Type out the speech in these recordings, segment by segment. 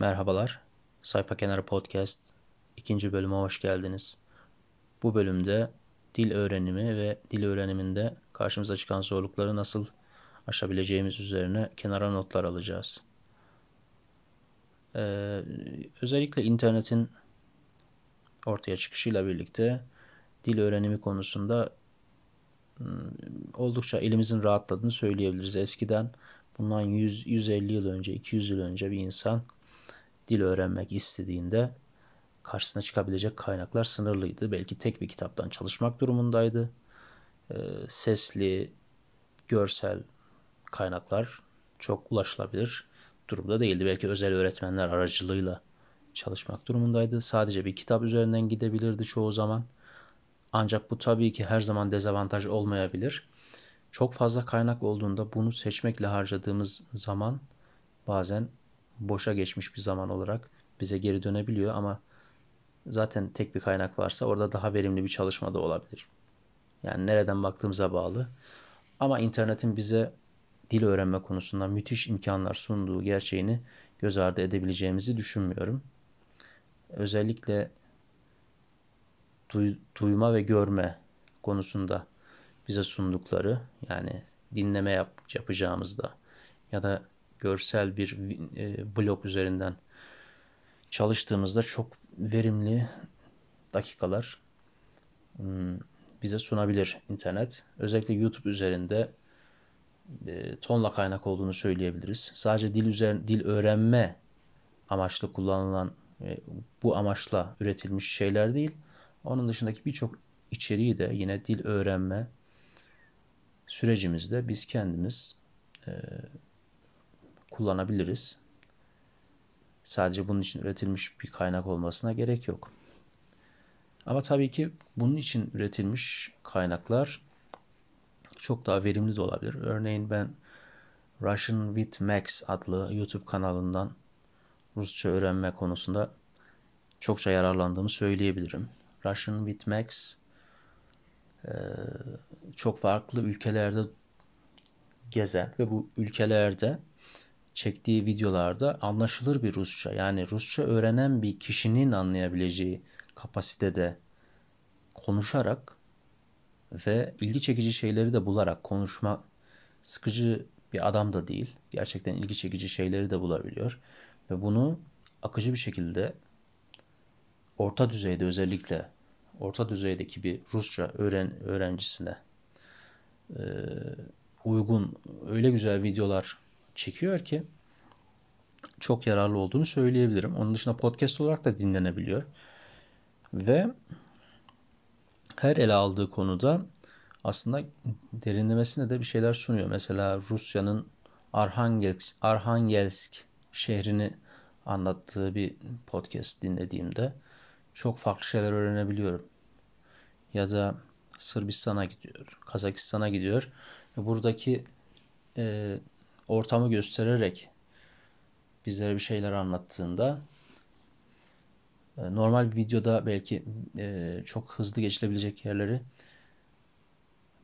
Merhabalar, Sayfa Kenarı Podcast ikinci bölüme hoş geldiniz. Bu bölümde dil öğrenimi ve dil öğreniminde karşımıza çıkan zorlukları nasıl aşabileceğimiz üzerine kenara notlar alacağız. Ee, özellikle internetin ortaya çıkışıyla birlikte dil öğrenimi konusunda hmm, oldukça elimizin rahatladığını söyleyebiliriz. Eskiden bundan 100, 150 yıl önce, 200 yıl önce bir insan dil öğrenmek istediğinde karşısına çıkabilecek kaynaklar sınırlıydı. Belki tek bir kitaptan çalışmak durumundaydı. Ee, sesli, görsel kaynaklar çok ulaşılabilir durumda değildi. Belki özel öğretmenler aracılığıyla çalışmak durumundaydı. Sadece bir kitap üzerinden gidebilirdi çoğu zaman. Ancak bu tabii ki her zaman dezavantaj olmayabilir. Çok fazla kaynak olduğunda bunu seçmekle harcadığımız zaman bazen boşa geçmiş bir zaman olarak bize geri dönebiliyor ama zaten tek bir kaynak varsa orada daha verimli bir çalışma da olabilir. Yani nereden baktığımıza bağlı. Ama internetin bize dil öğrenme konusunda müthiş imkanlar sunduğu gerçeğini göz ardı edebileceğimizi düşünmüyorum. Özellikle duy, duyma ve görme konusunda bize sundukları yani dinleme yap, yapacağımızda ya da görsel bir e, blog üzerinden çalıştığımızda çok verimli dakikalar hmm, bize sunabilir internet. Özellikle YouTube üzerinde e, tonla kaynak olduğunu söyleyebiliriz. Sadece dil üzerine dil öğrenme amaçlı kullanılan e, bu amaçla üretilmiş şeyler değil. Onun dışındaki birçok içeriği de yine dil öğrenme sürecimizde biz kendimiz kullanabiliriz. Sadece bunun için üretilmiş bir kaynak olmasına gerek yok. Ama tabii ki bunun için üretilmiş kaynaklar çok daha verimli de olabilir. Örneğin ben Russian with Max adlı YouTube kanalından Rusça öğrenme konusunda çokça yararlandığımı söyleyebilirim. Russian with Max çok farklı ülkelerde gezen ve bu ülkelerde çektiği videolarda anlaşılır bir Rusça yani Rusça öğrenen bir kişinin anlayabileceği kapasitede konuşarak ve ilgi çekici şeyleri de bularak konuşma sıkıcı bir adam da değil. Gerçekten ilgi çekici şeyleri de bulabiliyor. Ve bunu akıcı bir şekilde orta düzeyde özellikle orta düzeydeki bir Rusça öğren öğrencisine e, uygun öyle güzel videolar çekiyor ki çok yararlı olduğunu söyleyebilirim. Onun dışında podcast olarak da dinlenebiliyor. Ve her ele aldığı konuda aslında derinlemesine de bir şeyler sunuyor. Mesela Rusya'nın Arhangelsk, Arhangelsk şehrini anlattığı bir podcast dinlediğimde çok farklı şeyler öğrenebiliyorum. Ya da Sırbistan'a gidiyor, Kazakistan'a gidiyor. Buradaki e, ortamı göstererek bizlere bir şeyler anlattığında e, normal bir videoda belki e, çok hızlı geçilebilecek yerleri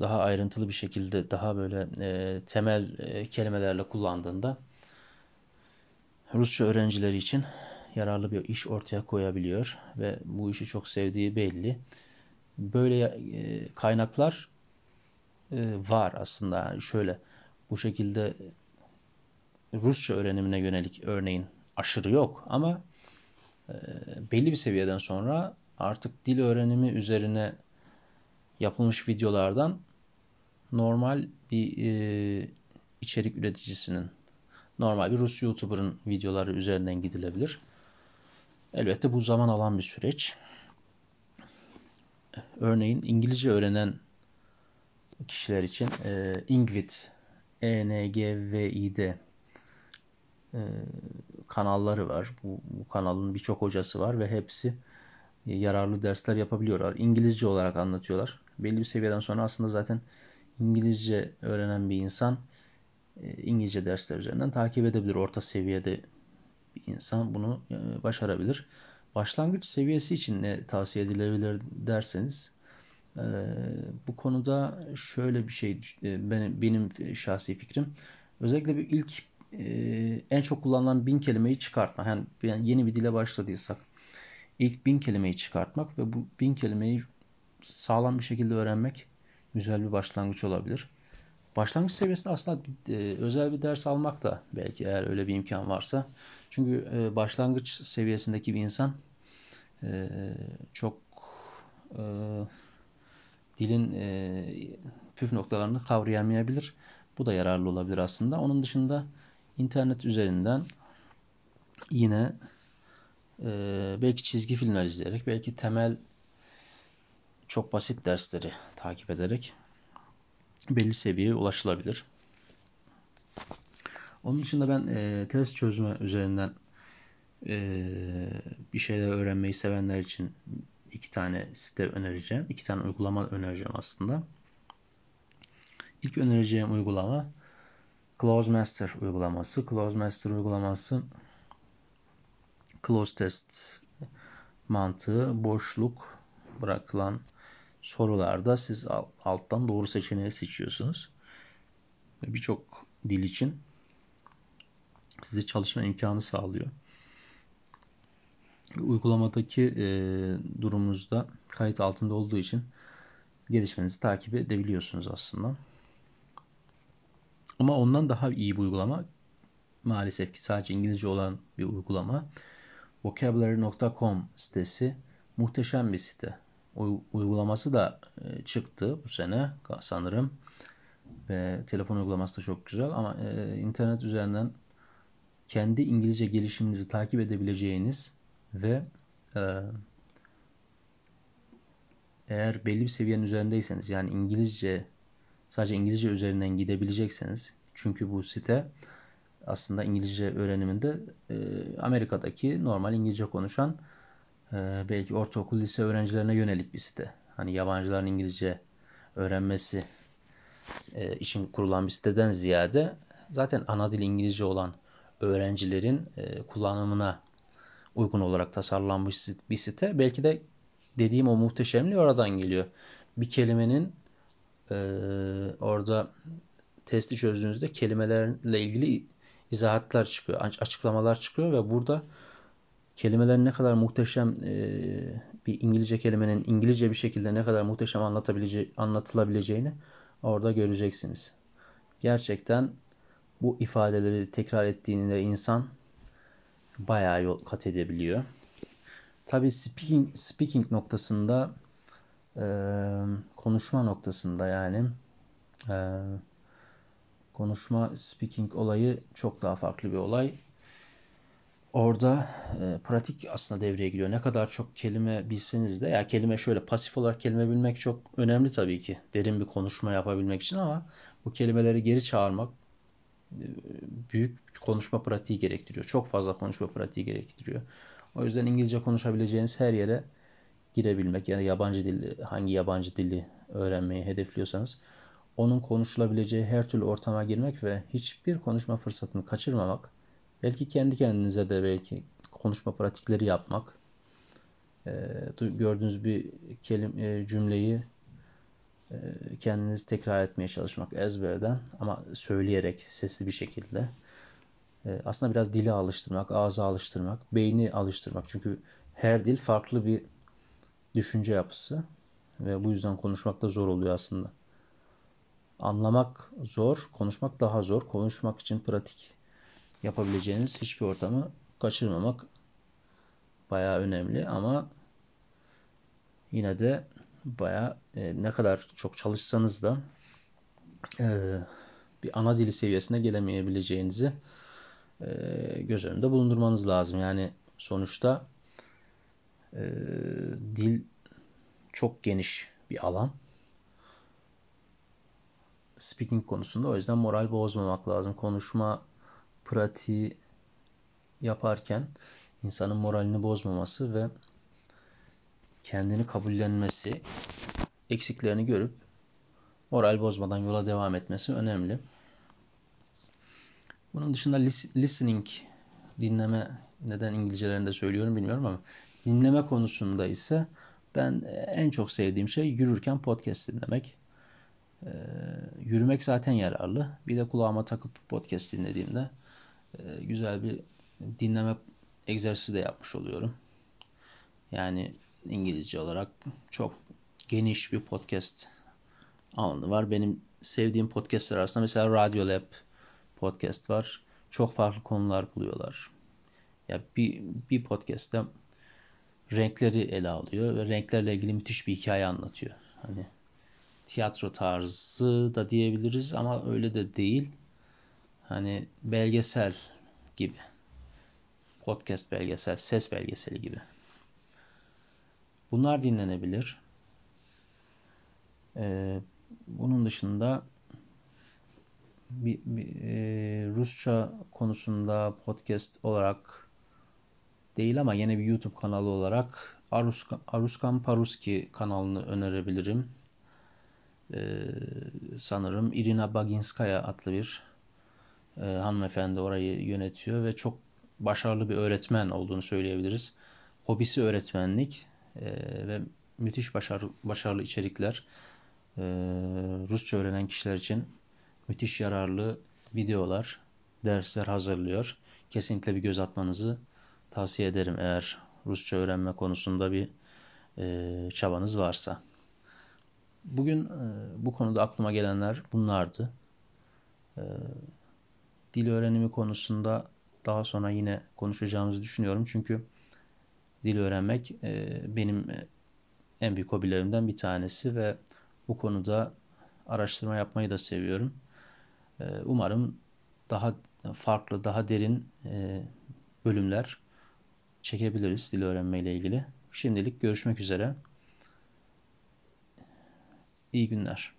daha ayrıntılı bir şekilde daha böyle e, temel kelimelerle kullandığında Rusça öğrencileri için yararlı bir iş ortaya koyabiliyor ve bu işi çok sevdiği belli. Böyle kaynaklar var aslında. Yani şöyle bu şekilde Rusça öğrenimine yönelik örneğin aşırı yok ama e, belli bir seviyeden sonra artık dil öğrenimi üzerine yapılmış videolardan normal bir e, içerik üreticisinin, normal bir Rus YouTuber'ın videoları üzerinden gidilebilir. Elbette bu zaman alan bir süreç. Örneğin İngilizce öğrenen kişiler için e, Ingvid, E-N-G-V-İ-D e, kanalları var. Bu, bu kanalın birçok hocası var ve hepsi e, yararlı dersler yapabiliyorlar. İngilizce olarak anlatıyorlar. Belli bir seviyeden sonra aslında zaten İngilizce öğrenen bir insan e, İngilizce dersler üzerinden takip edebilir. Orta seviyede bir insan bunu başarabilir. Başlangıç seviyesi için ne tavsiye edilebilir derseniz bu konuda şöyle bir şey benim şahsi fikrim. Özellikle bir ilk e, en çok kullanılan bin kelimeyi çıkartma. Yani yeni bir dile başladıysak ilk bin kelimeyi çıkartmak ve bu bin kelimeyi sağlam bir şekilde öğrenmek güzel bir başlangıç olabilir. Başlangıç seviyesinde aslında e, özel bir ders almak da belki eğer öyle bir imkan varsa. Çünkü e, başlangıç seviyesindeki bir insan çok dilin püf noktalarını kavrayamayabilir. Bu da yararlı olabilir aslında. Onun dışında internet üzerinden yine e, belki çizgi filmler izleyerek, belki temel çok basit dersleri takip ederek belli seviyeye ulaşılabilir. Onun dışında ben e, test çözme üzerinden e, bir şeyler öğrenmeyi sevenler için iki tane site önereceğim. iki tane uygulama önereceğim aslında. İlk önereceğim uygulama Close Master uygulaması. Close Master uygulaması close test mantığı boşluk bırakılan sorularda siz alttan doğru seçeneği seçiyorsunuz. Birçok dil için size çalışma imkanı sağlıyor. Uygulamadaki e, durumunuzda kayıt altında olduğu için gelişmenizi takip edebiliyorsunuz aslında. Ama ondan daha iyi bir uygulama maalesef ki sadece İngilizce olan bir uygulama. Vocabulary.com sitesi muhteşem bir site. Uygulaması da e, çıktı bu sene sanırım. Ve telefon uygulaması da çok güzel ama e, internet üzerinden kendi İngilizce gelişiminizi takip edebileceğiniz ve e, eğer belli bir seviyenin üzerindeyseniz yani İngilizce sadece İngilizce üzerinden gidebilecekseniz çünkü bu site aslında İngilizce öğreniminde e, Amerika'daki normal İngilizce konuşan e, belki ortaokul lise öğrencilerine yönelik bir site. Hani yabancıların İngilizce öğrenmesi e, için kurulan bir siteden ziyade zaten ana dil İngilizce olan öğrencilerin e, kullanımına uygun olarak tasarlanmış bir site. Belki de dediğim o muhteşemliği oradan geliyor. Bir kelimenin e, orada testi çözdüğünüzde kelimelerle ilgili izahatlar çıkıyor, açıklamalar çıkıyor ve burada kelimelerin ne kadar muhteşem e, bir İngilizce kelimenin İngilizce bir şekilde ne kadar muhteşem anlatabilece anlatılabileceğini orada göreceksiniz. Gerçekten bu ifadeleri tekrar ettiğinde insan bayağı yol kat edebiliyor. Tabii speaking, speaking noktasında konuşma noktasında yani konuşma speaking olayı çok daha farklı bir olay. Orada e, pratik aslında devreye giriyor. Ne kadar çok kelime bilseniz de ya kelime şöyle pasif olarak kelime bilmek çok önemli tabii ki. Derin bir konuşma yapabilmek için ama bu kelimeleri geri çağırmak e, büyük konuşma pratiği gerektiriyor. Çok fazla konuşma pratiği gerektiriyor. O yüzden İngilizce konuşabileceğiniz her yere girebilmek yani yabancı dil hangi yabancı dili öğrenmeyi hedefliyorsanız onun konuşulabileceği her türlü ortama girmek ve hiçbir konuşma fırsatını kaçırmamak, belki kendi kendinize de belki konuşma pratikleri yapmak, gördüğünüz bir kelime, cümleyi kendiniz tekrar etmeye çalışmak ezberden ama söyleyerek sesli bir şekilde. Aslında biraz dili alıştırmak, ağzı alıştırmak, beyni alıştırmak. Çünkü her dil farklı bir düşünce yapısı ve bu yüzden konuşmak da zor oluyor aslında. Anlamak zor, konuşmak daha zor. Konuşmak için pratik yapabileceğiniz hiçbir ortamı kaçırmamak bayağı önemli ama yine de bayağı e, ne kadar çok çalışsanız da e, bir ana dili seviyesine gelemeyebileceğinizi e, göz önünde bulundurmanız lazım. Yani sonuçta e, dil çok geniş bir alan speaking konusunda. O yüzden moral bozmamak lazım. Konuşma pratiği yaparken insanın moralini bozmaması ve kendini kabullenmesi, eksiklerini görüp moral bozmadan yola devam etmesi önemli. Bunun dışında listening, dinleme, neden İngilizcelerinde söylüyorum bilmiyorum ama dinleme konusunda ise ben en çok sevdiğim şey yürürken podcast dinlemek. Ee, yürümek zaten yararlı. Bir de kulağıma takıp podcast dinlediğimde e, güzel bir dinleme egzersizi de yapmış oluyorum. Yani İngilizce olarak çok geniş bir podcast alanı var. Benim sevdiğim podcastler arasında mesela Radio Lab podcast var. Çok farklı konular buluyorlar. Ya bir, bir podcast'te renkleri ele alıyor ve renklerle ilgili müthiş bir hikaye anlatıyor. Hani tiyatro tarzı da diyebiliriz ama öyle de değil. Hani belgesel gibi. Podcast belgesel, ses belgeseli gibi. Bunlar dinlenebilir. Ee, bunun dışında bir, bir, e, Rusça konusunda podcast olarak değil ama yine bir YouTube kanalı olarak Aruska, Aruskan Paruski kanalını önerebilirim. Ee, sanırım Irina Baginskaya adlı bir e, hanımefendi orayı yönetiyor ve çok başarılı bir öğretmen olduğunu söyleyebiliriz. Hobisi öğretmenlik e, ve müthiş başarı, başarılı içerikler e, Rusça öğrenen kişiler için müthiş yararlı videolar, dersler hazırlıyor. Kesinlikle bir göz atmanızı tavsiye ederim eğer Rusça öğrenme konusunda bir e, çabanız varsa. Bugün e, bu konuda aklıma gelenler bunlardı. E, dil öğrenimi konusunda daha sonra yine konuşacağımızı düşünüyorum. Çünkü dil öğrenmek e, benim en büyük hobilerimden bir tanesi ve bu konuda araştırma yapmayı da seviyorum. Umarım daha farklı, daha derin bölümler çekebiliriz dil öğrenme ile ilgili. Şimdilik görüşmek üzere. İyi günler.